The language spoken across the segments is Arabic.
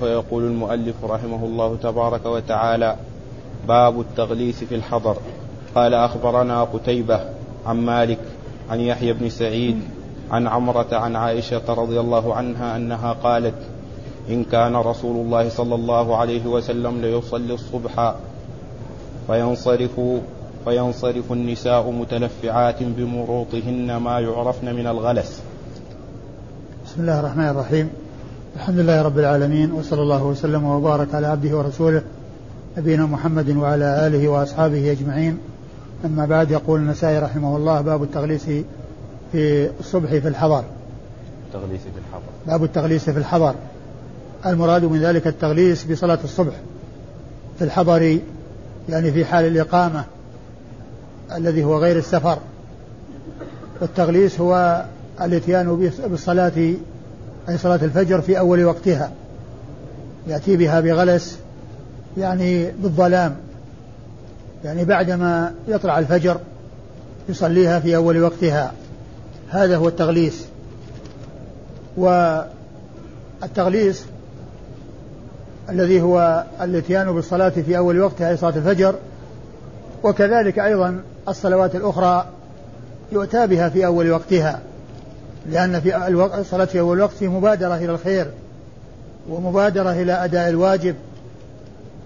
فيقول المؤلف رحمه الله تبارك وتعالى باب التغليس في الحضر. قال أخبرنا قتيبة عن مالك عن يحيى بن سعيد عن عمرة عن عائشة رضي الله عنها أنها قالت إن كان رسول الله صلى الله عليه وسلم ليصلي الصبح فينصرف فينصرف النساء متلفعات بمروطهن ما يعرفن من الغلس. بسم الله الرحمن الرحيم. الحمد لله رب العالمين وصلى الله وسلم وبارك على عبده ورسوله نبينا محمد وعلى آله وأصحابه أجمعين. أما بعد يقول النسائي رحمه الله باب التغليس في الصبح في الحضر. التغليس في الحضر. باب التغليس في الحضر. المراد من ذلك التغليس بصلاة الصبح في الحضر يعني في حال الإقامة الذي هو غير السفر. والتغليس هو الاتيان بالصلاة أي صلاة الفجر في أول وقتها. يأتي بها بغلس يعني بالظلام. يعني بعدما يطلع الفجر يصليها في أول وقتها. هذا هو التغليس. والتغليس الذي هو الاتيان بالصلاة في أول وقتها أي صلاة الفجر. وكذلك أيضا الصلوات الأخرى يؤتى بها في أول وقتها. لأن في الوقت الصلاة في أول الوقت في مبادرة إلى الخير ومبادرة إلى أداء الواجب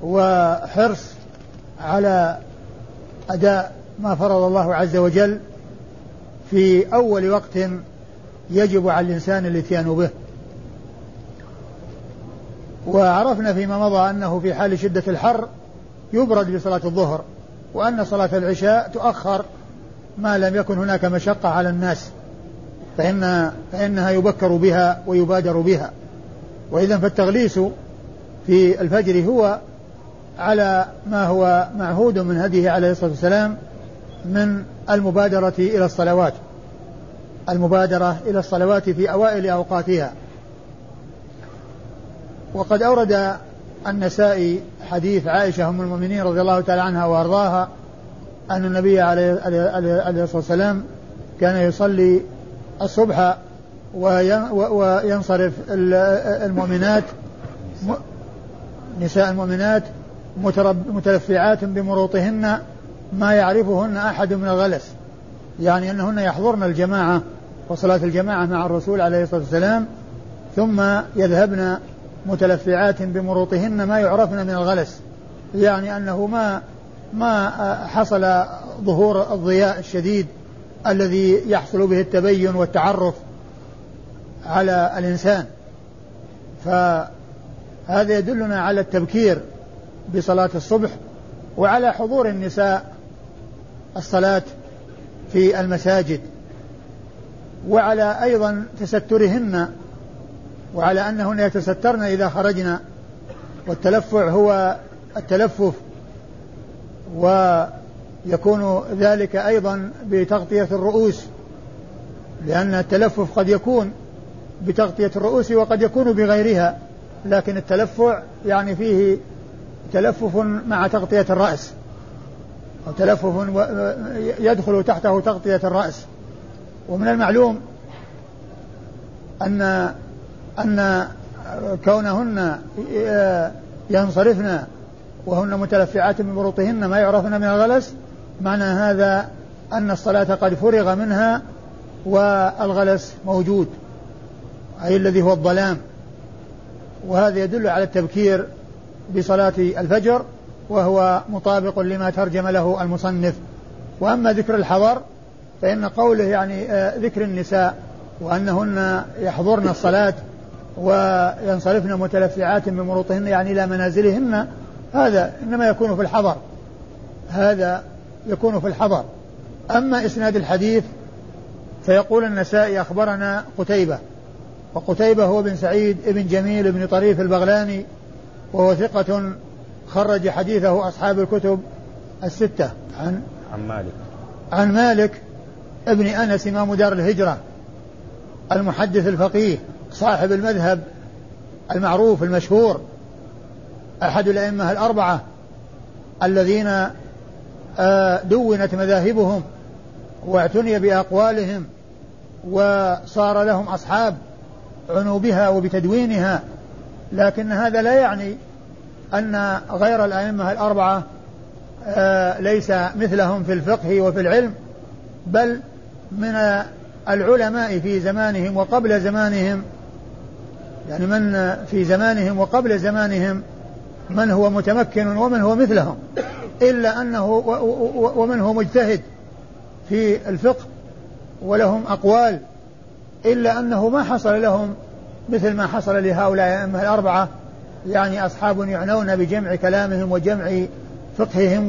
وحرص على أداء ما فرض الله عز وجل في أول وقت يجب على الإنسان الإتيان به. وعرفنا فيما مضى أنه في حال شدة الحر يبرد بصلاة الظهر وأن صلاة العشاء تؤخر ما لم يكن هناك مشقة على الناس. فإن فإنها يبكر بها ويبادر بها. وإذا فالتغليس في الفجر هو على ما هو معهود من هديه عليه الصلاة والسلام من المبادرة إلى الصلوات. المبادرة إلى الصلوات في أوائل أوقاتها. وقد أورد النسائي حديث عائشة أم المؤمنين رضي الله تعالى عنها وأرضاها أن النبي عليه الصلاة والسلام كان يصلي الصبح وينصرف المؤمنات نساء المؤمنات متلفعات بمروطهن ما يعرفهن أحد من الغلس. يعني أنهن يحضرن الجماعة وصلاة الجماعة مع الرسول عليه الصلاة والسلام ثم يذهبن متلفعات بمروطهن ما يعرفن من الغلس. يعني أنه ما ما حصل ظهور الضياء الشديد الذي يحصل به التبين والتعرف على الإنسان. فهذا يدلنا على التبكير بصلاة الصبح وعلى حضور النساء الصلاة في المساجد وعلى أيضا تسترهن وعلى أنهن يتسترن إذا خرجن والتلفع هو التلفف ويكون ذلك أيضا بتغطية الرؤوس لأن التلفف قد يكون بتغطية الرؤوس وقد يكون بغيرها لكن التلفع يعني فيه تلفف مع تغطية الرأس أو تلفف يدخل تحته تغطية الرأس. ومن المعلوم أن أن كونهن ينصرفن وهن متلفعات من بروطهن ما يعرفن من الغلس معنى هذا أن الصلاة قد فرغ منها والغلس موجود أي الذي هو الظلام. وهذا يدل على التبكير بصلاة الفجر وهو مطابق لما ترجم له المصنف. وأما ذكر الحضر فإن قوله يعني آه، ذكر النساء وأنهن يحضرن الصلاة وينصرفن متلفعات بمروطهن يعني إلى منازلهن هذا إنما يكون في الحضر. هذا يكون في الحضر. أما إسناد الحديث فيقول النسائي أخبرنا قتيبة وقتيبة هو بن سعيد بن جميل بن طريف البغلاني وهو ثقة خرج حديثه أصحاب الكتب الستة. عن عن مالك. عن مالك ابن أنس إمام دار الهجرة المحدث الفقيه صاحب المذهب المعروف المشهور أحد الأئمة الأربعة الذين دونت مذاهبهم واعتني بأقوالهم وصار لهم أصحاب عنوا بها وبتدوينها لكن هذا لا يعني أن غير الأئمة الأربعة آه، ليس مثلهم في الفقه وفي العلم بل من العلماء في زمانهم وقبل زمانهم. يعني من في زمانهم وقبل زمانهم من هو متمكن ومن هو مثلهم. إلا أنه ومن هو مجتهد في الفقه ولهم أقوال إلا أنه ما حصل لهم مثل ما حصل لهؤلاء الأئمة الأربعة يعني أصحاب يعنون بجمع كلامهم وجمع فقههم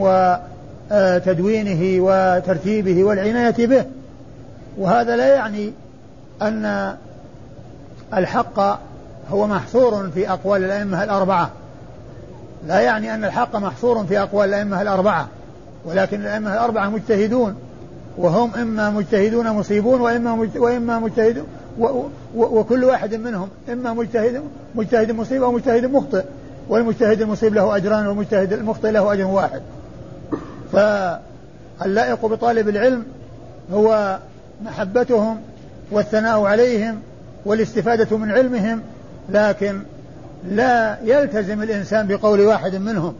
وتدوينه وترتيبه والعناية به. وهذا لا يعني أن الحق هو محصور في أقوال الأئمة الأربعة. لا يعني أن الحق محصور في أقوال الأئمة الأربعة ولكن الأئمة الأربعة مجتهدون وهم إما مجتهدون مصيبون وإما وإما مجتهد وكل واحد منهم إما مجتهد مجتهد مصيب أو مجتهد مخطئ والمجتهد المصيب له أجران والمجتهد المخطئ له أجر واحد. فاللائق بطالب العلم هو محبتهم والثناء عليهم والاستفادة من علمهم لكن لا يلتزم الإنسان بقول واحد منهم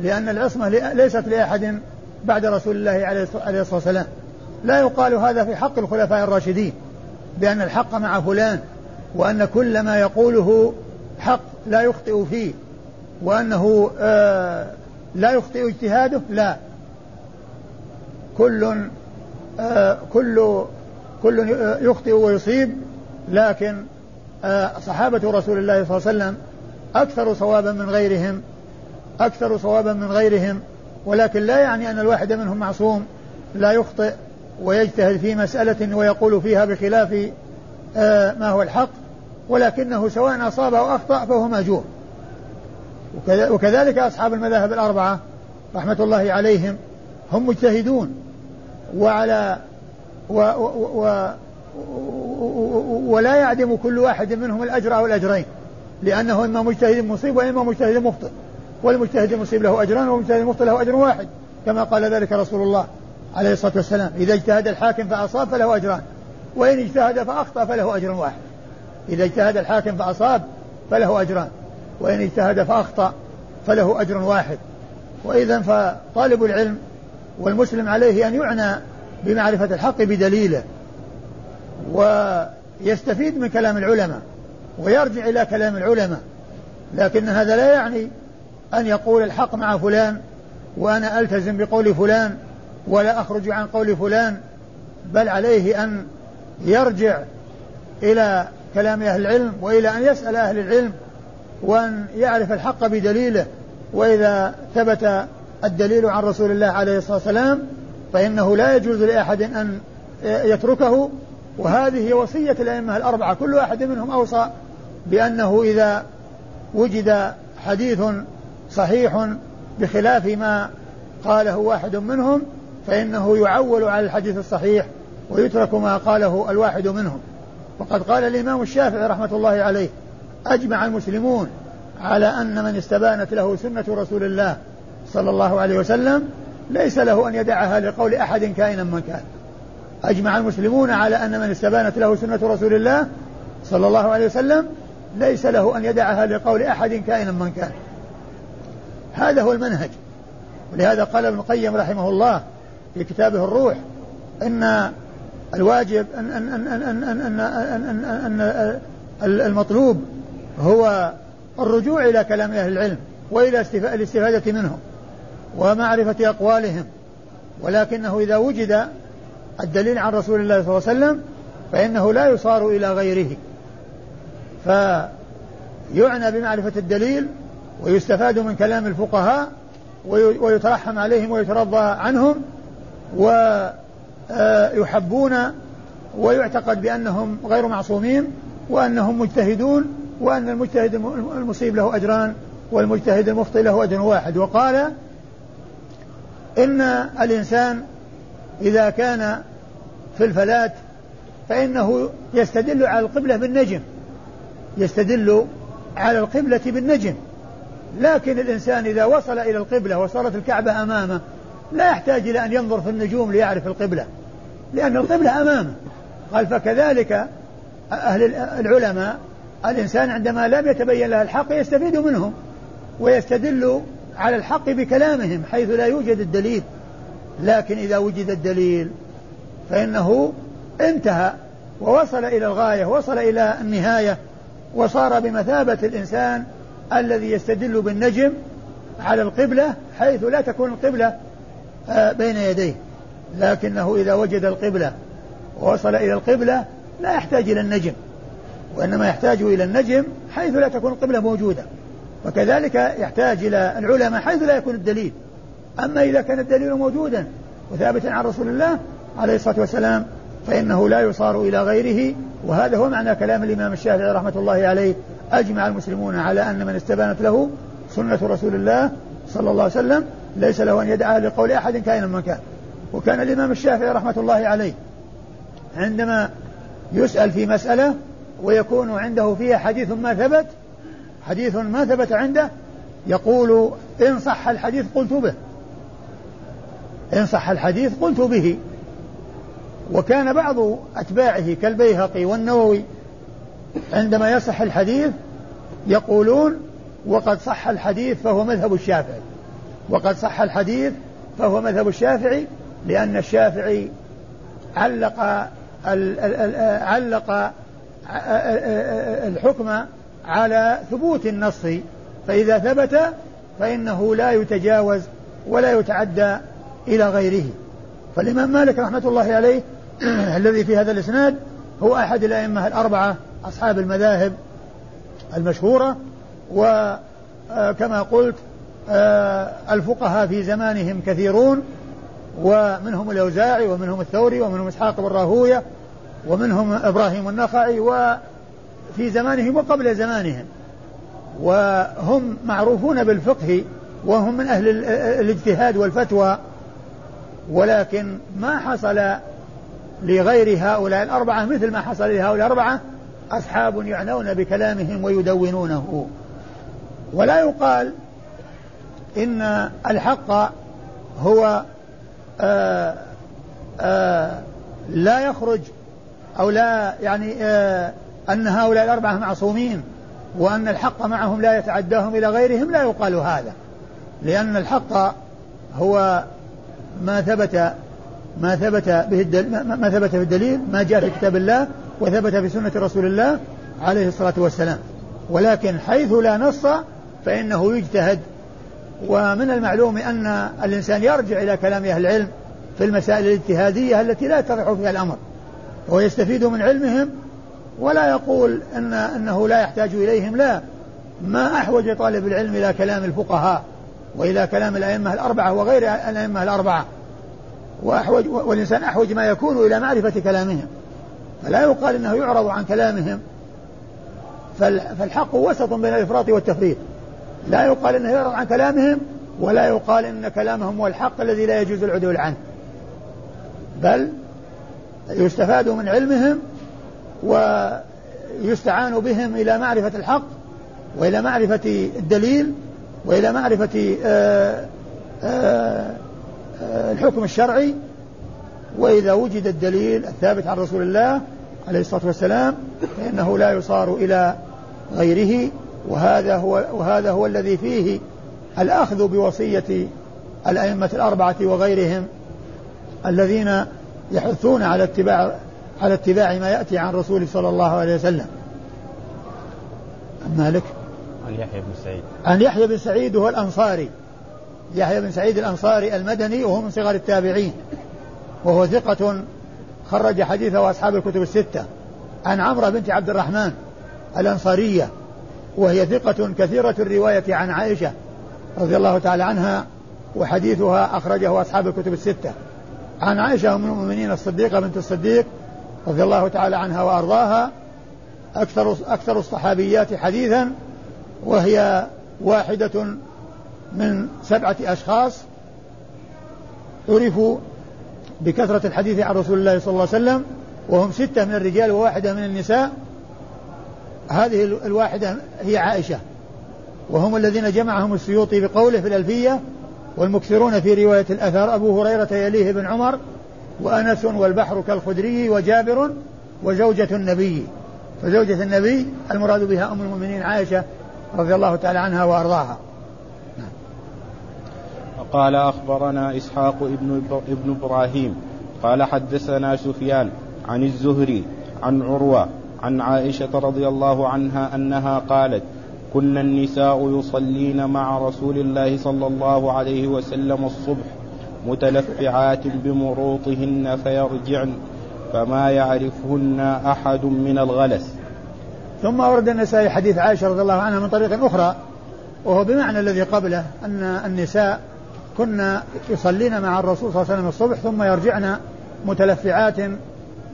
لأن العصمة ليست لأحد بعد رسول الله عليه الصلاة والسلام. لا يقال هذا في حق الخلفاء الراشدين بأن الحق مع فلان وأن كل ما يقوله حق لا يخطئ فيه وأنه آه لا يخطئ اجتهاده لا. كل آه كل كل يخطئ ويصيب لكن آه صحابة رسول الله صلى الله عليه وسلم أكثر صوابا من غيرهم أكثر صوابا من غيرهم ولكن لا يعني أن الواحد منهم معصوم لا يخطئ ويجتهد في مسألة ويقول فيها بخلاف آه، ما هو الحق ولكنه سواء أصاب أو أخطأ فهو مأجور. وكذلك أصحاب المذاهب الأربعة رحمة الله عليهم هم مجتهدون وعلى و و و ولا يعدم كل واحد منهم الأجر أو الأجرين. لأنه إما مجتهد مصيب وإما مجتهد مخطئ. والمجتهد المصيب له أجران والمجتهد المخطئ له أجر واحد كما قال ذلك رسول الله عليه الصلاة والسلام. إذا اجتهد الحاكم فأصاب فله أجران وإن اجتهد فأخطأ فله أجر واحد. إذا اجتهد الحاكم فأصاب فله أجران وإن اجتهد فأخطأ فله أجر واحد. وإذا فطالب العلم والمسلم عليه أن يعنى بمعرفة الحق بدليله ويستفيد من كلام العلماء. ويرجع إلى كلام العلماء لكن هذا لا يعني أن يقول الحق مع فلان وأنا ألتزم بقول فلان ولا أخرج عن قول فلان بل عليه أن يرجع إلى كلام أهل العلم وإلى أن يسأل أهل العلم وأن يعرف الحق بدليله. وإذا ثبت الدليل عن رسول الله عليه الصلاة والسلام فإنه لا يجوز لأحد أن يتركه وهذه وصية الأئمة الأربعة كل واحد منهم أوصى بأنه إذا وجد حديث صحيح بخلاف ما قاله واحد منهم فإنه يعول على الحديث الصحيح ويترك ما قاله الواحد منهم. وقد قال الإمام الشافعي رحمة الله عليه أجمع المسلمون على أن من استبانت له سنة رسول الله صلى الله عليه وسلم ليس له أن يدعها لقول أحد كائنا من كان. أجمع المسلمون على أن من استبانت له سنة رسول الله صلى الله عليه وسلم ليس له أن يدعها لقول أحد كائنا من كان هذا هو المنهج ولهذا قال ابن القيم رحمه الله في كتابه الروح ان الواجب ان ان ان ان ان, أن, أن, أن المطلوب هو الرجوع إلى كلام أهل العلم والى الاستفاده منهم ومعرفه اقوالهم ولكنه اذا وجد الدليل عن رسول الله صلى الله عليه وسلم فانه لا يصار إلى غيره فيعنى بمعرفة الدليل ويستفاد من كلام الفقهاء ويترحم عليهم ويترضى عنهم ويحبون ويعتقد بأنهم غير معصومين وأنهم مجتهدون وأن المجتهد المصيب له أجران والمجتهد المخطئ له أجر واحد. وقال إن الإنسان إذا كان في الفلاة فإنه يستدل على القبلة بالنجم. يستدل على القبلة بالنجم. لكن الإنسان إذا وصل إلى القبلة وصارت الكعبة أمامه لا يحتاج إلى أن ينظر في النجوم ليعرف القبلة. لأن القبلة أمامه. قال فكذلك أهل العلماء الإنسان عندما لم يتبين له الحق يستفيد منهم ويستدل على الحق بكلامهم حيث لا يوجد الدليل. لكن إذا وجد الدليل فإنه انتهى ووصل إلى الغاية وصل إلى النهاية. وصار بمثابة الإنسان الذي يستدل بالنجم على القبلة حيث لا تكون القبلة آه، بين يديه. لكنه إذا وجد القبلة ووصل إلى القبلة لا يحتاج إلى النجم وإنما يحتاج إلى النجم حيث لا تكون القبلة موجودة. وكذلك يحتاج إلى العلماء حيث لا يكون الدليل. أما إذا كان الدليل موجودا وثابتا عن رسول الله عليه الصلاة والسلام فإنه لا يصار إلى غيره. وهذا هو معنى كلام الإمام الشافعي رحمة الله عليه. أجمع المسلمون على أن من استبانت له سنة رسول الله صلى الله عليه وسلم ليس له أن يدعى لقول أحد كائنا من كان. وكان الإمام الشافعي رحمة الله عليه عندما يسأل في مسألة ويكون عنده فيها حديث ما ثبت حديث ما ثبت عنده يقول إن صح الحديث قلت به. إن صح الحديث قلت به. وكان بعض أتباعه كالبيهقي والنووي عندما يصح الحديث يقولون وقد صح الحديث فهو مذهب الشافعي. وقد صح الحديث فهو مذهب الشافعي لأن الشافعي علق علق الحكم على ثبوت النص. فإذا ثبت فإنه لا يتجاوز ولا يتعدى إلى غيره. فالإمام مالك رحمة الله عليه الذي في هذا الإسناد هو أحد الأئمة الأربعة أصحاب المذاهب المشهورة وكما قلت آه، الفقهاء في زمانهم كثيرون ومنهم الأوزاعي ومنهم الثوري ومنهم إسحاق بن راهوية ومنهم إبراهيم النخعي وفي زمانهم وقبل زمانهم. وهم معروفون بالفقه وهم من أهل الاجتهاد والفتوى ولكن ما حصل لغير هؤلاء الأربعة مثل ما حصل لهؤلاء الأربعة أصحاب يعنون بكلامهم ويدونونه. ولا يقال إن الحق هو آآ آآ لا يخرج أو لا يعني أن هؤلاء الأربعة معصومين وأن الحق معهم لا يتعداهم إلى غيرهم لا يقال هذا. لأن الحق هو ما ثبت ما ثبت به الدل ما ثبت في الدليل ما جاء في كتاب الله وثبت في سنة رسول الله عليه الصلاة والسلام. ولكن حيث لا نص فإنه يجتهد. ومن المعلوم أن الإنسان يرجع إلى كلام أهل العلم في المسائل الاجتهادية التي لا يتضح فيها الأمر. ويستفيد من علمهم ولا يقول أن أنه لا يحتاج إليهم لا. ما أحوج طالب العلم إلى كلام الفقهاء وإلى كلام الأئمة الأربعة وغير الأئمة الأربعة. وأحوج والإنسان أحوج ما يكون إلى معرفة كلامهم. فلا يقال أنه يعرض عن كلامهم. فالحق وسط بين الإفراط والتفريط. لا يقال أنه يعرض عن كلامهم ولا يقال أن كلامهم هو الحق الذي لا يجوز العدول عنه. بل يستفاد من علمهم ويستعان بهم إلى معرفة الحق وإلى معرفة الدليل وإلى معرفة آآ آآ الحكم الشرعي وإذا وجد الدليل الثابت عن رسول الله عليه الصلاة والسلام فإنه لا يصار إلى غيره وهذا هو وهذا هو الذي فيه الأخذ بوصية الأئمة الأربعة وغيرهم الذين يحثون على اتباع على اتباع ما يأتي عن رسول صلى الله عليه وسلم. مالك؟ عن يحيى بن سعيد. عن يحيى بن سعيد وهو الأنصاري. يحيى بن سعيد الأنصاري المدني وهو من صغار التابعين. وهو ثقة خرج حديثه أصحاب الكتب الستة. عن عمرو بنت عبد الرحمن الأنصارية. وهي ثقة كثيرة الرواية عن عائشة رضي الله تعالى عنها وحديثها أخرجه أصحاب الكتب الستة. عن عائشة أم المؤمنين الصديقة بنت الصديق رضي الله تعالى عنها وأرضاها. أكثر أكثر الصحابيات حديثا وهي واحدة من سبعة أشخاص عرفوا بكثرة الحديث عن رسول الله صلى الله عليه وسلم وهم ستة من الرجال وواحدة من النساء. هذه الواحدة هي عائشة وهم الذين جمعهم السيوطي بقوله في الألفية والمكثرون في رواية الأثر أبو هريرة يليه بن عمر وأنس والبحر كالخدري وجابر وزوجة النبي. فزوجة النبي المراد بها أم المؤمنين عائشة رضي الله تعالى عنها وأرضاها. قال أخبرنا إسحاق ابن, ابن إبراهيم قال حدثنا سفيان عن الزهري عن عروة عن عائشة رضي الله عنها أنها قالت كن النساء يصلين مع رسول الله صلى الله عليه وسلم الصبح متلفعات بمروطهن فيرجعن فما يعرفهن أحد من الغلس. ثم ورد النسائي حديث عائشة رضي الله عنها من طريق أخرى وهو بمعنى الذي قبله أن النساء كنا يصلين مع الرسول صلى الله عليه وسلم الصبح ثم يرجعن متلفعات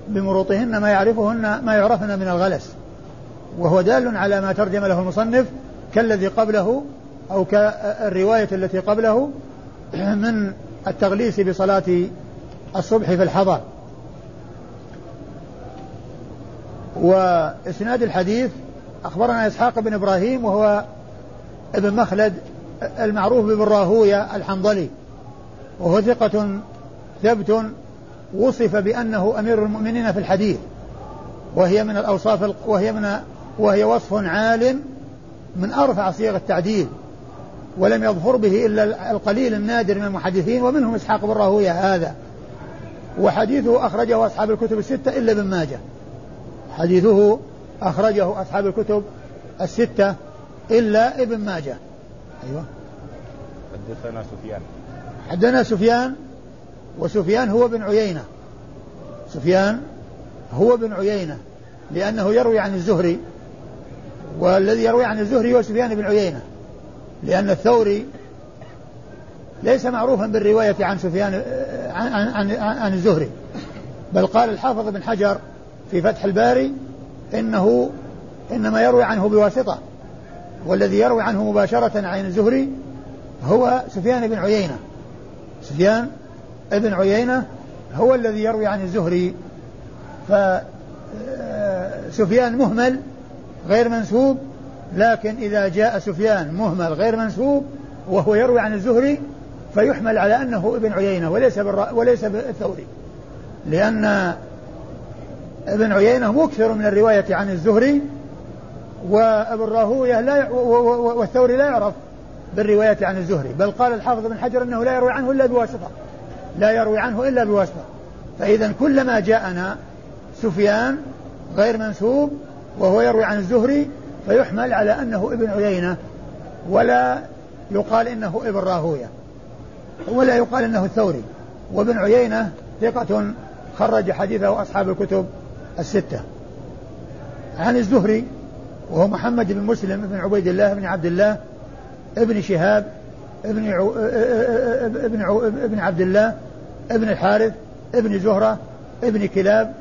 بمروطهن ما يعرفهن ما يعرفن من الغلس. وهو دال على ما ترجم له المصنف كالذي قبله أو كالرواية التي قبله من التغليس بصلاة الصبح في الحضر. وإسناد الحديث أخبرنا إسحاق بن إبراهيم وهو ابن مخلد المعروف بابن راهوية الحنظلي وهو ثقة ثبت وصف بأنه أمير المؤمنين في الحديث وهي من الأوصاف وهي من وهي وصف عال من أرفع صيغ التعديل ولم يظفر به إلا القليل النادر من المحدثين ومنهم إسحاق بن راهوية هذا وحديثه أخرجه أصحاب الكتب الستة إلا ابن ماجه حديثه أخرجه أصحاب الكتب الستة إلا ابن ماجه. أيوة. حدثنا سفيان. حدثنا سفيان وسفيان هو بن عيينة. سفيان هو بن عيينة لأنه يروي عن الزهري والذي يروي عن الزهري هو سفيان بن عيينة لأن الثوري ليس معروفا بالرواية عن سفيان عن, عن, عن, عن الزهري بل قال الحافظ بن حجر في فتح الباري إنه إنما يروي عنه بواسطة. والذي يروي عنه مباشرة عن الزهري هو سفيان بن عيينة. سفيان بن عيينة هو الذي يروي عن الزهري. فسفيان مهمل غير منسوب لكن إذا جاء سفيان مهمل غير منسوب وهو يروي عن الزهري فيحمل على أنه ابن عيينة وليس وليس بالثوري. لأن ابن عيينة مكثر من الرواية عن الزهري وابن راهوية لا والثوري لا يعرف بالرواية عن الزهري بل قال الحافظ بن حجر أنه لا يروي عنه إلا بواسطة. لا يروي عنه إلا بواسطة. فإذا كلما جاءنا سفيان غير منسوب وهو يروي عن الزهري فيحمل على أنه ابن عيينة ولا يقال إنه ابن راهوية ولا يقال إنه الثوري. وابن عيينة ثقة خرج حديثه أصحاب الكتب الستة. عن الزهري وهو محمد بن مسلم بن عبيد الله بن عبد الله ابن شهاب ابن عو... ابن عو... ابن عبد الله ابن الحارث ابن زهرة ابن كلاب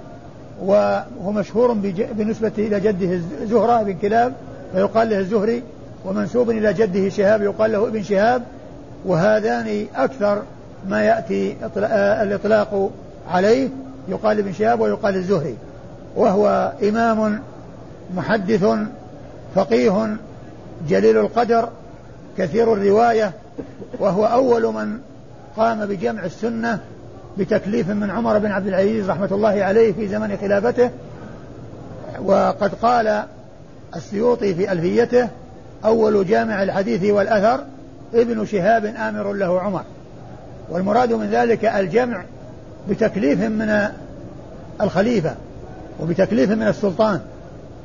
وهو مشهور بج... بالنسبة إلى جده زهرة بن كلاب فيقال له الزهري ومنسوب إلى جده شهاب يقال له ابن شهاب وهذان أكثر ما يأتي الإطلاق عليه يقال ابن شهاب ويقال الزهري وهو إمام محدث فقيه جليل القدر كثير الرواية وهو أول من قام بجمع السنة بتكليف من عمر بن عبد العزيز رحمة الله عليه في زمن خلافته. وقد قال السيوطي في ألفيته أول جامع الحديث والأثر ابن شهاب آمر له عمر. والمراد من ذلك الجمع بتكليف من الخليفة وبتكليف من السلطان.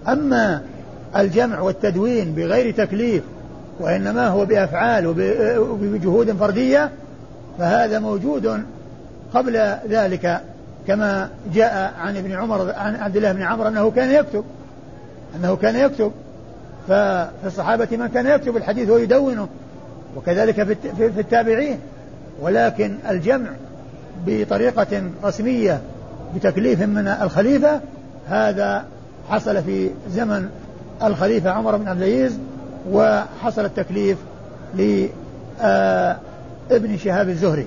أما الجمع والتدوين بغير تكليف وإنما هو بأفعال وبجهود فردية فهذا موجود قبل ذلك كما جاء عن ابن عمر عن عبد الله بن عمرو أنه كان يكتب أنه كان يكتب. ففي الصحابة من كان يكتب الحديث ويدونه وكذلك في التابعين. ولكن الجمع بطريقة رسمية بتكليف من الخليفة هذا حصل في زمن الخليفة عمر بن عبد العزيز وحصل التكليف لابن شهاب الزهري.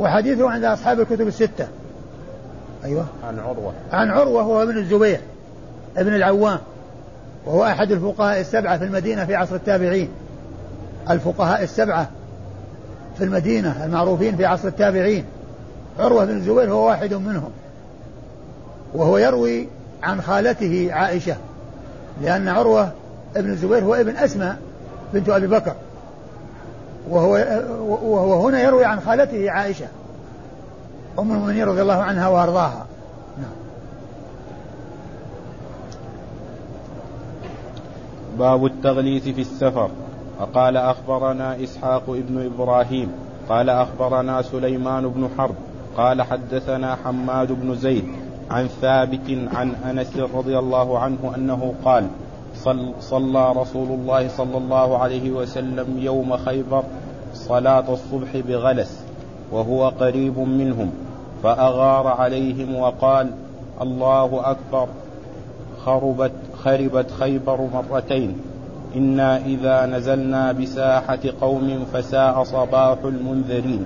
وحديثه عند أصحاب الكتب الستة. أيوة. عن عروة. عن عروة وهو ابن الزبير ابن العوام وهو أحد الفقهاء السبعة في المدينة في عصر التابعين. الفقهاء السبعة في المدينة المعروفين في عصر التابعين. عروة بن الزبير هو واحد منهم. وهو يروي عن خالته عائشة لأن عروة ابن الزبير هو ابن أسماء بنت أبي بكر وهو, وهو هنا يروي عن خالته عائشة أم المؤمنين رضي الله عنها وأرضاها. باب التغليث في السفر وقال أخبرنا إسحاق ابن إبراهيم قال أخبرنا سليمان بن حرب قال حدثنا حماد بن زيد عن ثابت عن أنس رضي الله عنه أنه قال صل صلى رسول الله صلى الله عليه وسلم يوم خيبر صلاة الصبح بغلس وهو قريب منهم فأغار عليهم وقال الله أكبر خربت خربت خيبر مرتين إنا إذا نزلنا بساحة قوم فساء صباح المنذرين.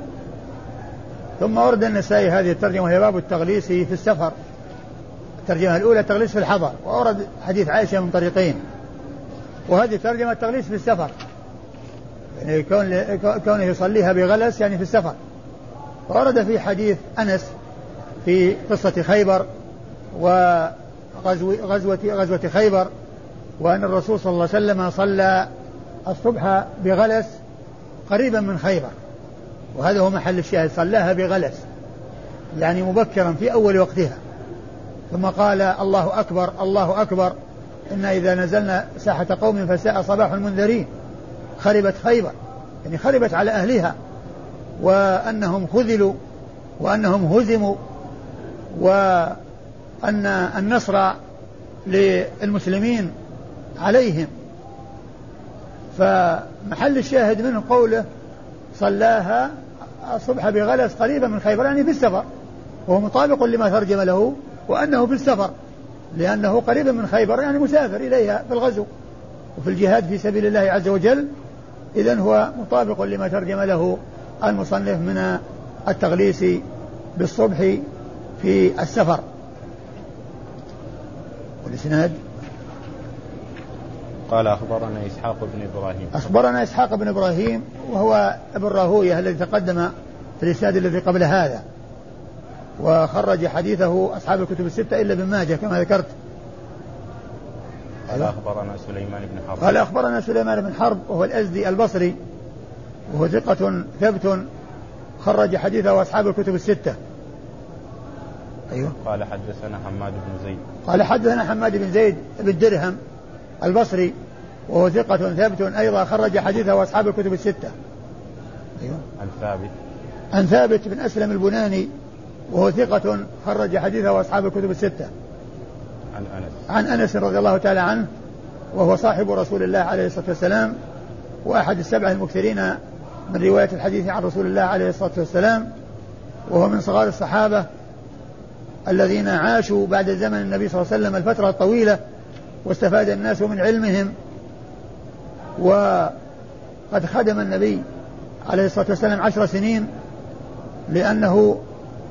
ثم ورد النسائي هذه الترجمة وهي باب التغليس في السفر. الترجمة الأولى التغليس في الحضر وأورد حديث عائشة من طريقين. وهذه الترجمة التغليس في السفر. يعني كون كونه يصليها بغلس يعني في السفر. ورد في حديث أنس في قصة خيبر وغزو غزوة غزوة خيبر وأن الرسول صلى الله عليه وسلم صلى الصبح بغلس قريبا من خيبر. وهذا هو محل الشاهد صلاها بغلس يعني مبكرا في أول وقتها. ثم قال الله أكبر الله أكبر. إن إذا نزلنا ساحة قوم فساء صباح المنذرين. خربت خيبر. يعني خربت على أهلها. وأنهم خذلوا وأنهم هزموا وأن النصر للمسلمين عليهم. فمحل الشاهد منه قوله صلاها الصبح بغلس قريبا من خيبر يعني في السفر. وهو مطابق لما ترجم له وأنه في السفر لأنه قريبا من خيبر يعني مسافر إليها في الغزو وفي الجهاد في سبيل الله عز وجل إذا هو مطابق لما ترجم له المصنف من التغليس بالصبح في السفر. والإسناد؟ قال أخبرنا إسحاق بن إبراهيم. أخبرنا إسحاق بن إبراهيم وهو ابن راهوية الذي تقدم في الإسناد الذي قبل هذا. وخرج حديثه أصحاب الكتب الستة إلا ابن ماجه كما ذكرت. قال أخبرنا سليمان بن حرب. قال أخبرنا سليمان بن حرب وهو الأزدي البصري وهو ثقة ثبت خرج حديثه أصحاب الكتب الستة. أيوه. قال حدثنا حماد بن زيد. قال حدثنا حماد بن زيد بن درهم البصري وهو ثقة ثبت أيضا خرج حديثه أصحاب الكتب الستة. أيوه. عن ثابت. عن ثابت بن أسلم البناني وهو ثقة خرج حديثه أصحاب الكتب الستة. عن أنس. عن أنس رضي الله تعالى عنه وهو صاحب رسول الله عليه الصلاة والسلام وأحد السبعة المكثرين من رواية الحديث عن رسول الله عليه الصلاة والسلام وهو من صغار الصحابة الذين عاشوا بعد زمن النبي صلى الله عليه وسلم الفترة الطويلة واستفاد الناس من علمهم وقد خدم النبي عليه الصلاة والسلام عشر سنين لأنه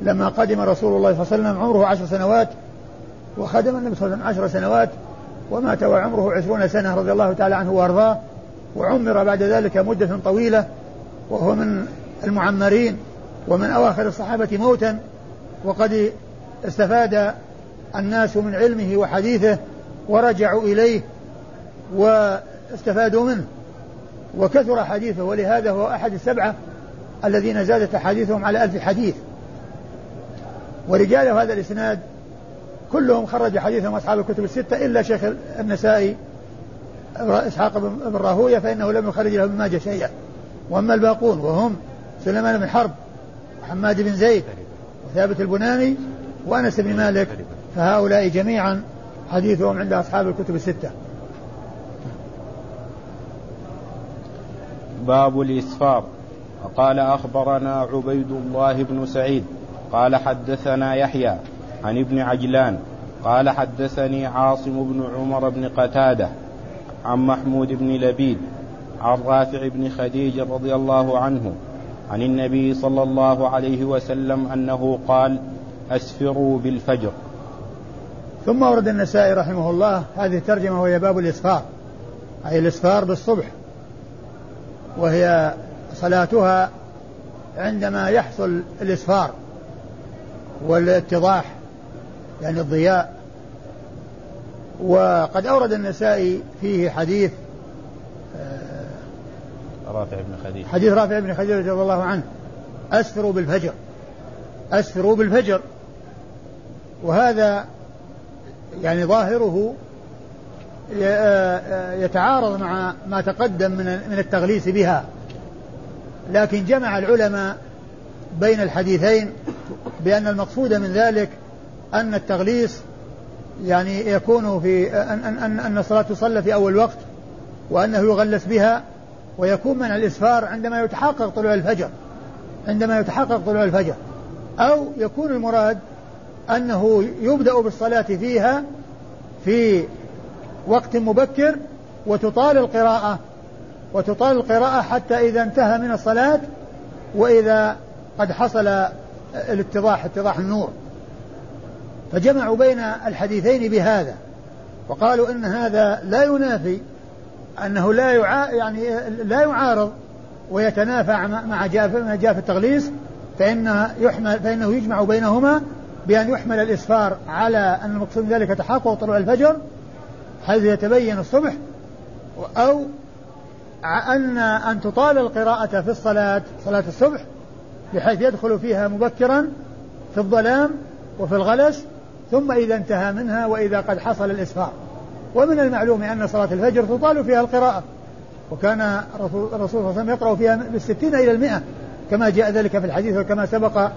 لما قدم رسول الله صلى الله عليه وسلم عمره عشر سنوات وخدم النبي صلى الله عليه وسلم عشر سنوات ومات وعمره عشرون سنة رضي الله تعالى عنه وأرضاه وعمر بعد ذلك مدة طويلة وهو من المعمرين ومن أواخر الصحابة موتا وقد استفاد الناس من علمه وحديثه ورجعوا إليه واستفادوا منه. وكثر حديثه ولهذا هو أحد السبعة الذين زادت أحاديثهم على ألف حديث. ورجال هذا الإسناد كلهم خرج حديثهم أصحاب الكتب الستة إلا شيخ النسائي إسحاق بن راهوية فإنه لم يخرج له ابن ماجه شيئا. وأما الباقون وهم سليمان بن حرب وحماد بن زيد وثابت البناني وأنس بن مالك فهؤلاء جميعا حديثهم عند أصحاب الكتب الستة. باب الإسفار. قال أخبرنا عبيد الله بن سعيد. قال حدثنا يحيى عن ابن عجلان قال حدثني عاصم بن عمر بن قتادة عن محمود بن لبيد عن رافع بن خديج رضي الله عنه عن النبي صلى الله عليه وسلم أنه قال أسفروا بالفجر. ثم ورد النسائي رحمه الله هذه الترجمة وهي باب الإسفار أي الإسفار بالصبح وهي صلاتها عندما يحصل الإسفار. والاتضاح يعني الضياء. وقد أورد النسائي فيه حديث رافع بن خديج حديث رافع بن خديج رضي الله عنه. أسفروا بالفجر. أسفروا بالفجر. وهذا يعني ظاهره يتعارض مع ما تقدم من من التغليس بها. لكن جمع العلماء بين الحديثين بأن المقصود من ذلك أن التغليس يعني يكون في أن أن أن الصلاة تصلى في أول وقت وأنه يغلس بها ويكون من الإسفار عندما يتحقق طلوع الفجر عندما يتحقق طلوع الفجر. أو يكون المراد أنه يبدأ بالصلاة فيها في وقت مبكر وتطال القراءة وتطال القراءة حتى إذا انتهى من الصلاة وإذا قد حصل الاتضاح اتضاح النور. فجمعوا بين الحديثين بهذا. وقالوا إن هذا لا ينافي أنه لا يعا يعني لا يعارض ويتنافى مع ما جاء في التغليس فإنه يحمل فإنه يجمع بينهما بأن يحمل الإسفار على أن المقصود ذلك تحقق طلوع الفجر حيث يتبين الصبح أو أن أن تطال القراءة في الصلاة صلاة الصبح بحيث يدخل فيها مبكرا في الظلام وفي الغلس ثم إذا انتهى منها وإذا قد حصل الإسفار. ومن المعلوم أن صلاة الفجر تطال فيها القراءة. وكان الرسول صلى الله عليه وسلم يقرأ فيها بالستين إلى المئة كما جاء ذلك في الحديث وكما سبق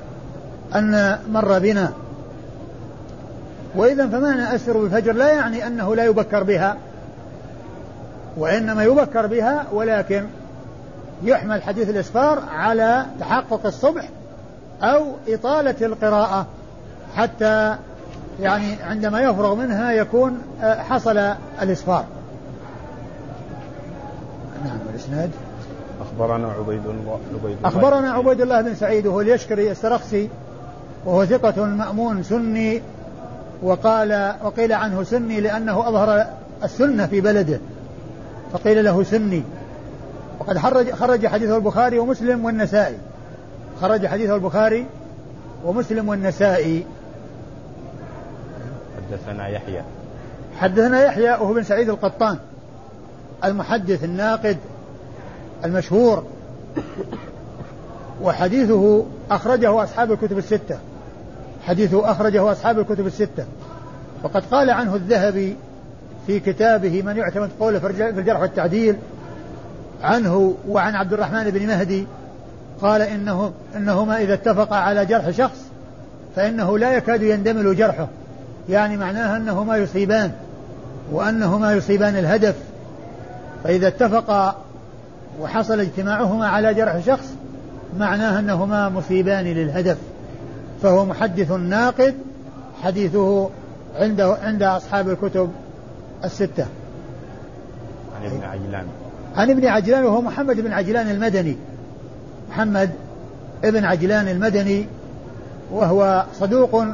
أن مر بنا. وإذا فمعنى أسر بالفجر لا يعني أنه لا يبكر بها وإنما يبكر بها ولكن يحمل حديث الإسفار على تحقق الصبح أو إطالة القراءة حتى يعني عندما يفرغ منها يكون آه، حصل الإسفار. نعم الإسناد. أخبرنا عبيد الله عبيد الله. أخبرنا عبيد الله بن سعيد وهو اليشكري السرخسي وهو ثقة مأمون سني وقال وقيل عنه سني لأنه أظهر السنة في بلده فقيل له سني. وقد خرج خرج حديثه البخاري ومسلم والنسائي. خرج حديثه البخاري ومسلم والنسائي. حدثنا يحيى. حدثنا يحيى وهو بن سعيد القطان. المحدث الناقد المشهور. وحديثه أخرجه أصحاب الكتب الستة. حديثه أخرجه أصحاب الكتب الستة. وقد قال عنه الذهبي في كتابه من يعتمد قوله في الجرح والتعديل عنه وعن عبد الرحمن بن مهدي قال إنه إنهما إذا اتفقا على جرح شخص فإنه لا يكاد يندمل جرحه. يعني معناها أنهما يصيبان وأنهما يصيبان الهدف. فإذا اتفقا وحصل اجتماعهما على جرح شخص معناه أنهما مصيبان للهدف. فهو محدث ناقد حديثه عنده عند أصحاب الكتب الستة. عن ابن عجلان عن ابن عجلان وهو محمد بن عجلان المدني. محمد ابن عجلان المدني وهو صدوق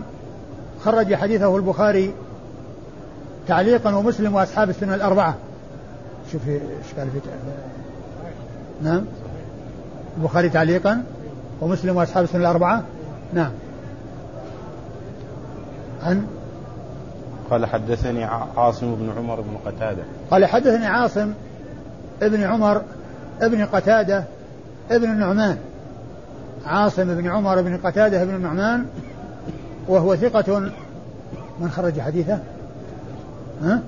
خرج حديثه البخاري تعليقا ومسلم وأصحاب السنة الأربعة. شوف إيش قال في نعم. البخاري تعليقا ومسلم وأصحاب السنة الأربعة. نعم. عن؟ قال حدثني عاصم بن عمر بن قتادة. قال حدثني عاصم ابن عمر ابن قتادة ابن النعمان. عاصم بن عمر بن قتادة بن النعمان وهو ثقة. من خرج حديثه؟ ها؟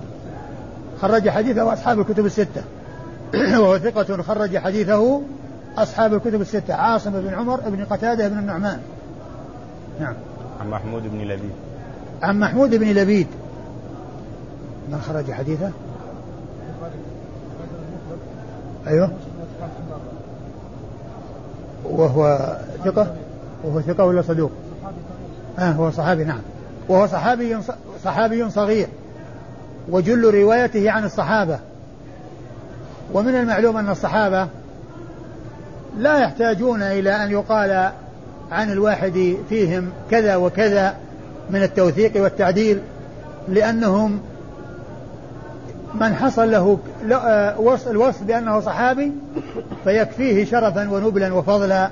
خرج حديثه أصحاب الكتب الستة. وهو ثقة. خرج حديثه أصحاب الكتب الستة. عاصم بن عمر بن قتادة بن النعمان. نعم. عن محمود بن لبيد. عن محمود بن لبيد. من خرج حديثه؟ أيوه. وهو ثقة؟ وهو ثقة ولا صدوق؟ آه هو صحابي نعم. وهو صحابي صحابي صغير. وجل روايته عن الصحابة. ومن المعلوم أن الصحابة لا يحتاجون إلى أن يقال عن الواحد فيهم كذا وكذا من التوثيق والتعديل لأنهم من حصل له آه، الوصف بأنه صحابي فيكفيه شرفا ونبلا وفضلا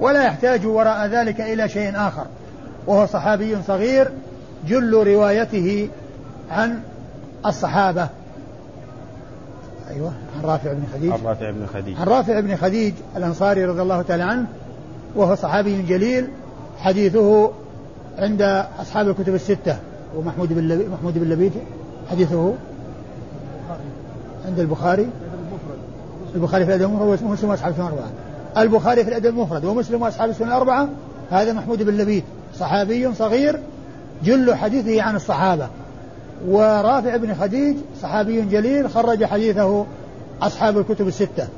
ولا يحتاج وراء ذلك إلى شيء آخر. وهو صحابي صغير جل روايته عن الصحابة. أيوة عن رافع بن خديج. عن رافع بن خديج. عن رافع بن خديج الأنصاري رضي الله تعالى عنه وهو صحابي جليل حديثه عند أصحاب الكتب الستة ومحمود بن محمود بن لبيد حديثه عند البخاري؟ البخاري في الأدب المفرد ومسلم وأصحاب السنن الأربعة. البخاري في الأدب المفرد ومسلم وأصحاب السنن الأربعة؟ هذا محمود بن لبيد صحابي صغير جل حديثه عن الصحابة. ورافع بن خديج صحابي جليل خرج حديثه أصحاب الكتب الستة.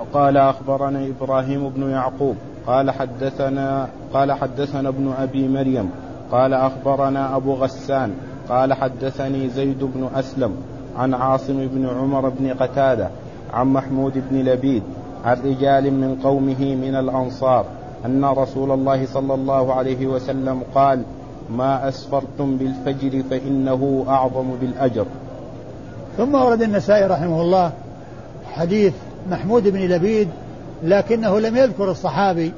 وقال أخبرنا إبراهيم بن يعقوب قال حدثنا قال حدثنا ابن أبي مريم قال أخبرنا أبو غسان قال حدثني زيد بن أسلم عن عاصم بن عمر بن قتادة عن محمود بن لبيد عن رجال من قومه من الأنصار أن رسول الله صلى الله عليه وسلم قال ما أسفرتم بالفجر فإنه أعظم بالأجر. ثم ورد النسائي رحمه الله حديث محمود بن لبيد لكنه لم يذكر الصحابي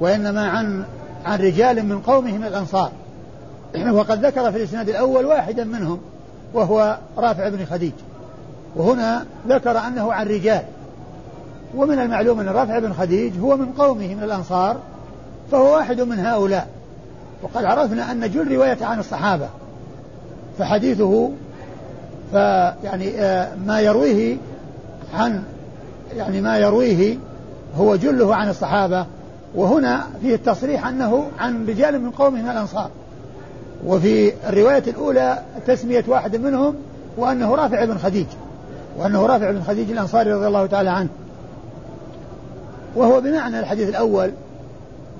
وإنما عن عن رجال من قومه من الأنصار. وقد ذكر في الإسناد الأول واحدا منهم وهو رافع بن خديج. وهنا ذكر أنه عن رجال. ومن المعلوم أن رافع بن خديج هو من قومه من الأنصار فهو واحد من هؤلاء. وقد عرفنا أن جل رواية عن الصحابة. فحديثه فيعني آه، ما يرويه عن يعني ما يرويه هو جله عن الصحابة. وهنا فيه التصريح أنه عن رجال من قومه من الأنصار. وفي الرواية الأولى تسمية واحد منهم وأنه رافع بن خديج وأنه رافع بن خديج الأنصاري رضي الله تعالى عنه. وهو بمعنى الحديث الأول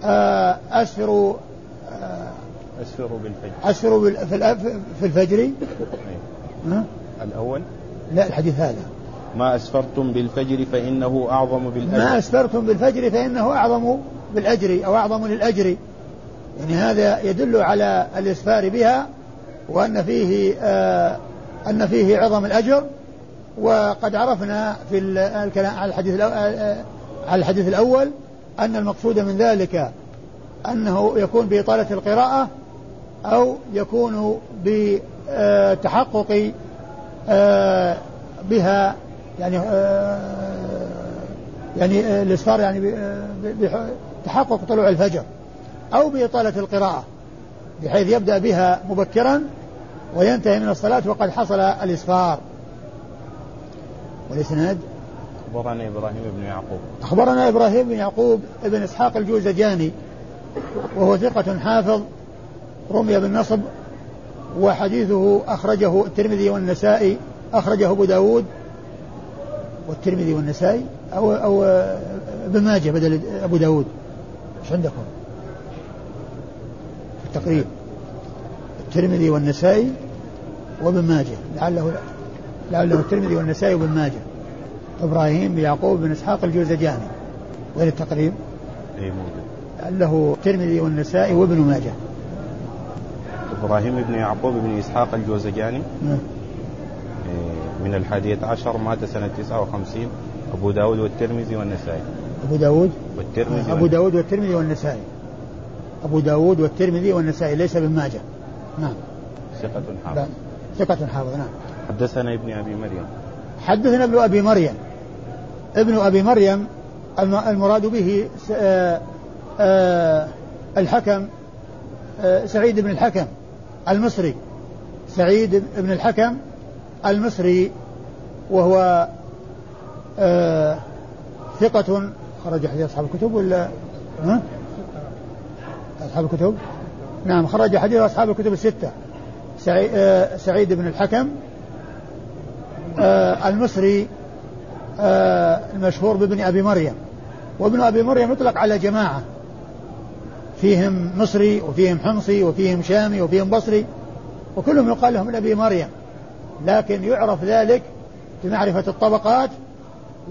آه، أسفروا آه، أسفروا بالفجر. أسفروا في الفجر. الأول؟ لا الحديث هذا. ما أسفرتم بالفجر فإنه أعظم بالأجر. ما أسفرتم بالفجر فإنه أعظم بالأجر أو أعظم للأجر. يعني هذا يدل على الإسفار بها وأن فيه آه أن فيه عظم الأجر. وقد عرفنا في الكلام على الحديث آه، آه، على الحديث الأول أن المقصود من ذلك أنه يكون بإطالة القراءة أو يكون بتحقق آه، بها يعني يعني الإسفار يعني بتحقق طلوع الفجر. أو بإطالة القراءة بحيث يبدأ بها مبكرا وينتهي من الصلاة وقد حصل الإسفار. والإسناد؟ أخبرنا إبراهيم بن يعقوب. أخبرنا إبراهيم بن يعقوب بن إسحاق الجوزجاني وهو ثقة حافظ رمي بالنصب وحديثه أخرجه الترمذي والنسائي أخرجه أبو داود والترمذي والنسائي أو أو ابن ماجه بدل أبو داود. إيش عندكم؟ التقريب الترمذي والنسائي وابن ماجه. لعله لعله الترمذي والنسائي وابن ماجه. إبراهيم بن يعقوب بن إسحاق الجوزجاني. وين التقريب؟ اي موجود. لعله الترمذي والنسائي وابن ماجه. إبراهيم بن يعقوب بن إسحاق الجوزجاني. نعم. من الحادية عشر مات سنة 59 أبو داود والترمذي والنسائي. أبو داود؟ والترمذي أبو داود والترمذي والنسائي. أبو داود والترمذي والنسائي ليس ابن ماجه. نعم. ثقة حافظ. ثقة حافظ نعم. حدثنا ابن أبي مريم. حدثنا ابن أبي مريم. ابن أبي مريم المراد به آه، آه، الحكم آه، سعيد بن الحكم المصري. سعيد بن الحكم المصري وهو ثقة خرج حديث أصحاب الكتب ولا؟ ها؟ أصحاب الكتب؟ نعم خرج حديث أصحاب الكتب الستة. آه، سعيد بن الحكم آه، المصري آه، المشهور بابن أبي مريم. وابن أبي مريم يطلق على جماعة. فيهم مصري وفيهم حمصي وفيهم شامي وفيهم بصري وكلهم يقال لهم ابن أبي مريم. لكن يعرف ذلك بمعرفة الطبقات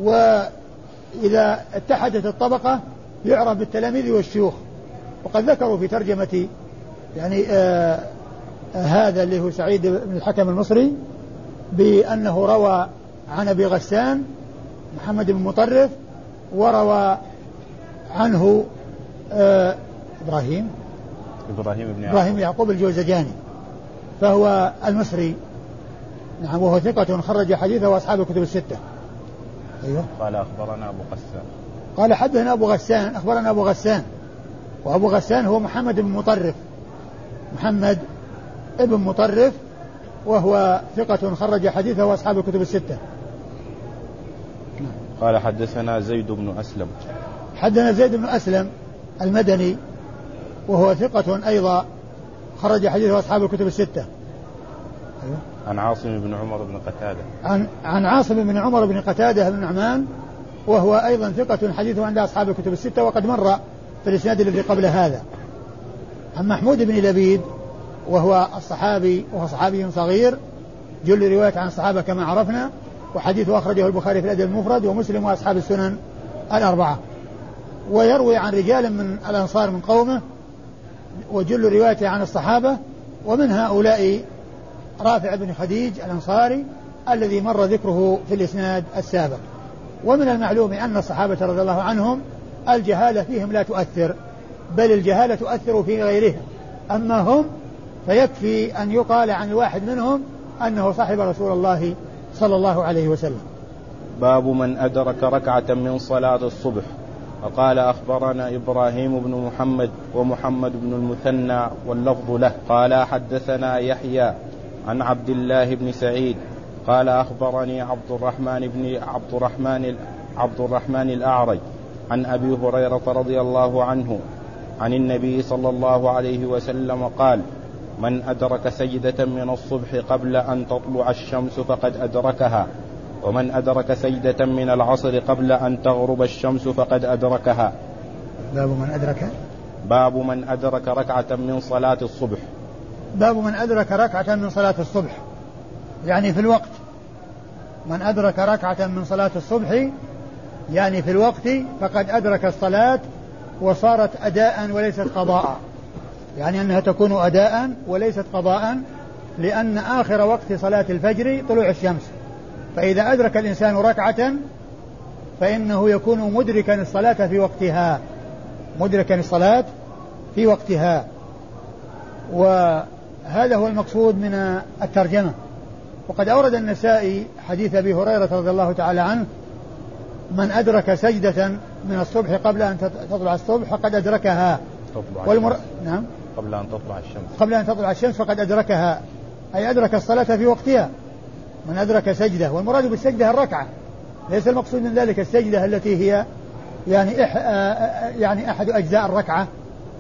وإذا اتحدت الطبقة يعرف بالتلاميذ والشيوخ. وقد ذكروا في ترجمة يعني آه هذا اللي هو سعيد بن الحكم المصري بأنه روى عن أبي غسان محمد بن مطرف وروى عنه آه إبراهيم إبراهيم بن إبراهيم يعقوب, يعقوب الجوزجاني فهو المصري. نعم وهو ثقة خرج حديثه وأصحاب الكتب الستة. أيوه. قال أخبرنا أبو غسان. قال حدثنا أبو غسان أخبرنا أبو غسان. وأبو غسان هو محمد بن مطرف. محمد ابن مطرف وهو ثقة خرج حديثه وأصحاب الكتب الستة. قال حدثنا زيد بن أسلم. حدثنا زيد بن أسلم المدني وهو ثقة أيضا خرج حديثه أصحاب الكتب الستة. أيوه. عن عاصم بن عمر بن قتادة. عن عن عاصم بن عمر بن قتادة بن نعمان وهو أيضا ثقة حديثه عند أصحاب الكتب الستة وقد مر في الإسناد الذي قبل هذا. عن محمود بن لبيد وهو الصحابي وهو صحابي صغير جل رواية عن الصحابة كما عرفنا وحديثه أخرجه البخاري في الأدب المفرد ومسلم وأصحاب السنن الأربعة. ويروي عن رجال من الأنصار من قومه وجل روايته عن الصحابة ومن هؤلاء رافع بن خديج الأنصاري الذي مر ذكره في الإسناد السابق. ومن المعلوم أن الصحابة رضي الله عنهم الجهالة فيهم لا تؤثر بل الجهالة تؤثر في غيرهم. أما هم فيكفي أن يقال عن الواحد منهم أنه صاحب رسول الله صلى الله عليه وسلم. باب من أدرك ركعة من صلاة الصبح. وقال أخبرنا إبراهيم بن محمد ومحمد بن المثنى واللفظ له. قال حدثنا يحيى عن عبد الله بن سعيد. قال أخبرني عبد الرحمن بن عبد الرحمن عبد الرحمن الأعرج. عن أبي هريرة رضي الله عنه عن النبي صلى الله عليه وسلم قال من أدرك سجدة من الصبح قبل أن تطلع الشمس فقد أدركها ومن أدرك سجدة من العصر قبل أن تغرب الشمس فقد أدركها. باب من أدرك؟ باب من أدرك ركعة من صلاة الصبح. باب من أدرك ركعة من صلاة الصبح. يعني في الوقت. من أدرك ركعة من صلاة الصبح يعني في الوقت فقد أدرك الصلاة وصارت أداء وليست قضاء. يعني أنها تكون أداء وليست قضاء لأن آخر وقت صلاة الفجر طلوع الشمس. فإذا أدرك الإنسان ركعة فإنه يكون مدركا الصلاة في وقتها مدركا الصلاة في وقتها. وهذا هو المقصود من الترجمة. وقد أورد النسائي حديث أبي هريرة رضي الله تعالى عنه من أدرك سجدة من الصبح قبل أن تطلع الصبح فقد أدركها. تطلع والمر... نعم. قبل أن تطلع الشمس. قبل أن تطلع الشمس فقد أدركها. أي أدرك الصلاة في وقتها. من أدرك سجدة. والمراد بالسجدة الركعة. ليس المقصود من ذلك السجدة التي هي يعني إح يعني أحد أجزاء الركعة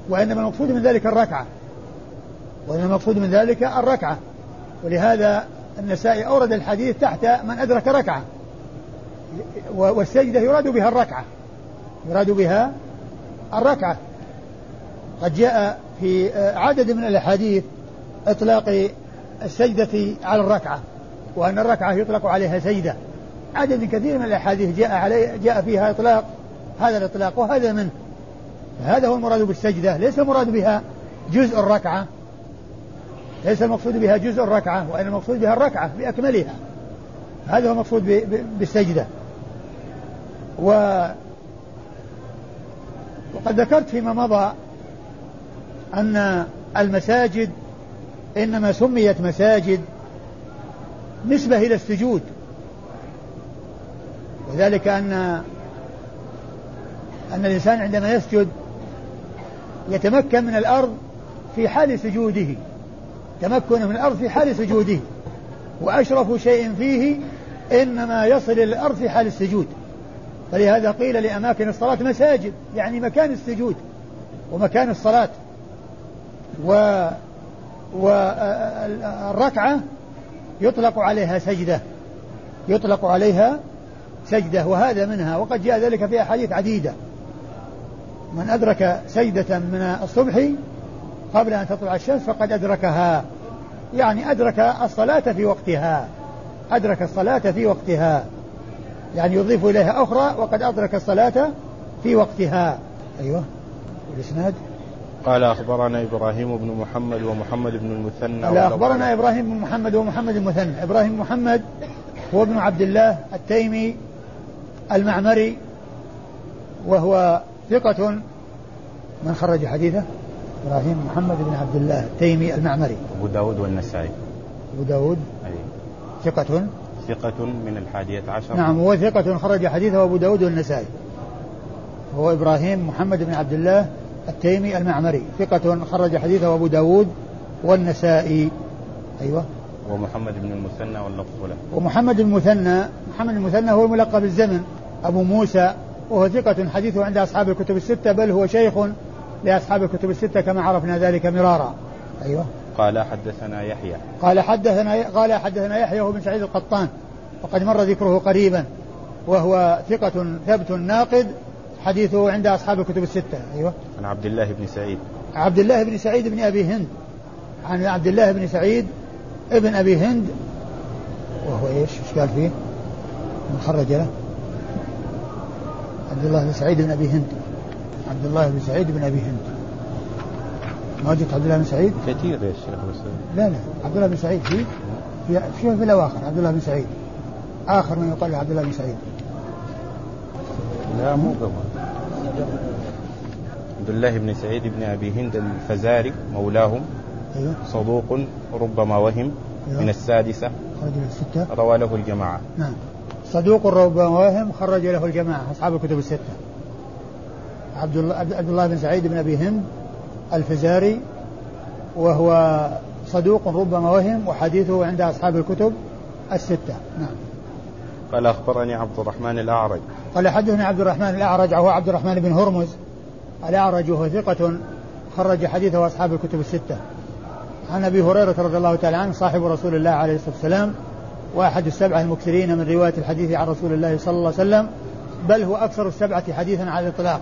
وإنما المقصود من ذلك الركعة. وإنما المقصود من ذلك الركعة. ولهذا النسائي أورد الحديث تحت من أدرك ركعة. والسجدة يراد بها الركعة. يراد بها الركعة. قد جاء في عدد من الأحاديث إطلاق السجدة على الركعة وأن الركعة يطلق عليها سجدة. عدد كثير من الأحاديث جاء عليه جاء فيها إطلاق هذا الإطلاق وهذا منه. هذا هو المراد بالسجدة. ليس المراد بها جزء الركعة. ليس المقصود بها جزء الركعة وإن المقصود بها الركعة بأكملها. هذا هو المقصود بالسجدة. و وقد ذكرت فيما مضى أن المساجد إنما سميت مساجد نسبة إلى السجود. وذلك أن أن الإنسان عندما يسجد يتمكن من الأرض في حال سجوده. تمكنه من الأرض في حال سجوده. وأشرف شيء فيه إنما يصل إلى الأرض في حال السجود. فلهذا قيل لأماكن الصلاة مساجد يعني مكان السجود ومكان الصلاة. و والركعة يطلق عليها سجدة يطلق عليها سجدة وهذا منها وقد جاء ذلك في أحاديث عديدة. من أدرك سجدة من الصبح قبل أن تطلع الشمس فقد أدركها. يعني أدرك الصلاة في وقتها أدرك الصلاة في وقتها. يعني يضيف إليها أخرى وقد أدرك الصلاة في وقتها. أيوه. الإسناد قال أخبرنا إبراهيم بن محمد ومحمد بن المثنى قال أخبرنا إبراهيم بن محمد ومحمد المثنى. إبراهيم بن محمد هو ابن عبد الله التيمي المعمري وهو ثقة من خرج حديثه. إبراهيم محمد بن عبد الله التيمي المعمري. أبو داود والنسائي. أبو داود. أي. ثقة ثقة من الحادية عشر. نعم هو ثقة خرج حديثه أبو داود والنسائي. هو إبراهيم محمد بن عبد الله التيمي المعمري. ثقة خرج حديثه أبو داود والنسائي. أيوة. ومحمد بن المثنى واللفظ له. ومحمد المثنى محمد المثنى هو الملقب بالزمن. أبو موسى وهو ثقة حديثه عند أصحاب الكتب الستة بل هو شيخ لأصحاب الكتب الستة كما عرفنا ذلك مرارا. أيوة. قال حدثنا يحيى. قال حدثنا قال حدثنا يحيى بن سعيد القطان. وقد مر ذكره قريبا. وهو ثقة ثبت ناقد. حديثه عند أصحاب الكتب الستة. أيوة. عن عبد الله بن سعيد. عبد الله بن سعيد بن أبي هند. عن عبد الله بن سعيد ابن أبي هند. وهو إيش؟ إيش قال فيه؟ من خرج له. عبد الله بن سعيد بن أبي هند. عبد الله بن سعيد بن أبي هند. ما جت عبد الله بن سعيد؟ كثير يا شيخ لا لا عبد الله بن سعيد في في في, في الأواخر عبد الله بن سعيد. آخر من يقال عبد الله بن سعيد. لا مو قبل. عبد الله بن سعيد بن أبي هند الفزاري مولاهم. أيوه. صدوق ربما وهم. أيوة. من السادسة. خرج له الستة. روى له الجماعة. نعم. صدوق ربما واهم خرج له الجماعة أصحاب الكتب الستة. عبد الله عبد الله بن سعيد بن أبي هند الفزاري وهو صدوق ربما وهم وحديثه عند أصحاب الكتب الستة. نعم. قال أخبرني عبد الرحمن الأعرج. قال حدثنا عبد الرحمن الأعرج وهو عبد الرحمن بن هرمز. الأعرج وهو ثقة خرج حديثه أصحاب الكتب الستة. عن أبي هريرة رضي الله تعالى عنه صاحب رسول الله عليه الصلاة والسلام وأحد السبعة المكثرين من رواية الحديث عن رسول الله صلى الله عليه وسلم بل هو أكثر السبعة حديثا على الإطلاق.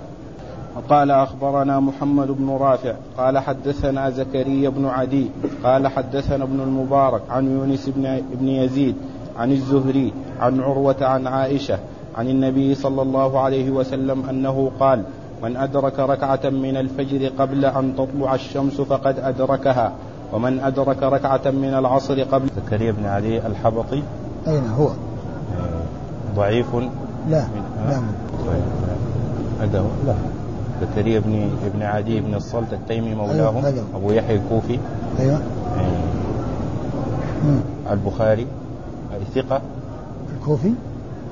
قال أخبرنا محمد بن رافع قال حدثنا زكريا بن عدي قال حدثنا ابن المبارك عن يونس بن, بن يزيد عن الزهري عن عروة عن عائشة عن النبي صلى الله عليه وسلم أنه قال من أدرك ركعة من الفجر قبل أن تطلع الشمس فقد أدركها ومن أدرك ركعة من العصر قبل زكريا بن علي الحبطي. أين هو؟ ضعيف. لا من- لا. هذا هو لا. زكريا بن ابن عدي بن الصلت التيمي مولاهم. هذا هو. أبو يحيى الكوفي. مم. البخاري ثقة الكوفي؟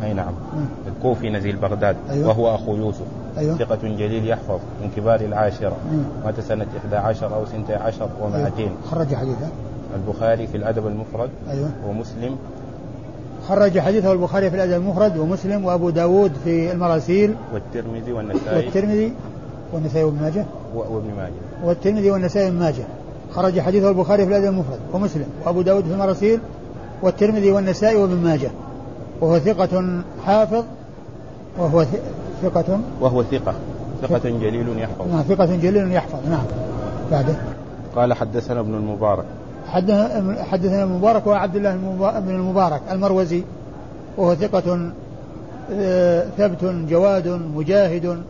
أي نعم. مم. الكوفي نزيل بغداد أيوة. وهو أخو يوسف. أيوه. ثقة جليل يحفظ من كبار العاشرة. مم. مات سنة 11 أو 12 و200 أيوه. خرج حديثه. البخاري في الأدب المفرد. أيوه. ومسلم. خرج حديثه البخاري في الأدب المفرد ومسلم وأبو داود في المراسيل والترمذي والنسائي. والترمذي والنسائي وابن ماجه. وابن ماجه. والترمذي والنسائي وابن ماجه. خرج حديثه البخاري في الأدب المفرد ومسلم وأبو داود في المراسيل والترمذي والنسائي وابن ماجه. وهو ثقة حافظ وهو ثقة وهو ثقة. ثقة جليل يحفظ نعم ثقة جليل يحفظ نعم. بعده. قال حدثنا ابن المبارك. حدثنا المبارك وهو عبد الله بن المبارك المروزي وهو ثقة آه، ثبت جواد مجاهد.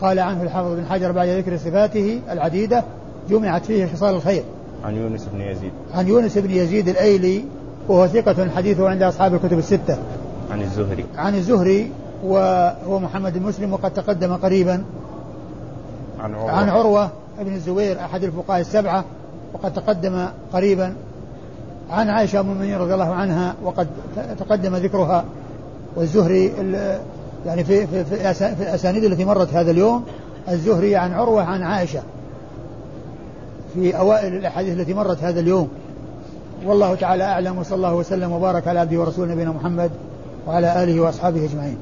قال عنه الحافظ بن حجر بعد ذكر صفاته العديدة جمعت فيه خصال الخير. عن يونس بن يزيد. عن يونس بن يزيد الأيلي وهو ثقة حديثه عند أصحاب الكتب الستة. عن الزهري. عن الزهري وهو محمد بن مسلم وقد تقدم قريبا. عن عروة. عن عروة بن الزبير أحد الفقهاء السبعة. وقد تقدم قريبا عن عائشة أم المؤمنين رضي الله عنها وقد تقدم ذكرها والزهري ال- يعني في في في في الأسانيد التي مرت هذا اليوم الزهري عن عروة عن عائشة في أوائل الأحاديث التي مرت هذا اليوم. والله تعالى أعلم وصلى الله وسلم وبارك على عبده ورسوله نبينا محمد وعلى آله وأصحابه أجمعين.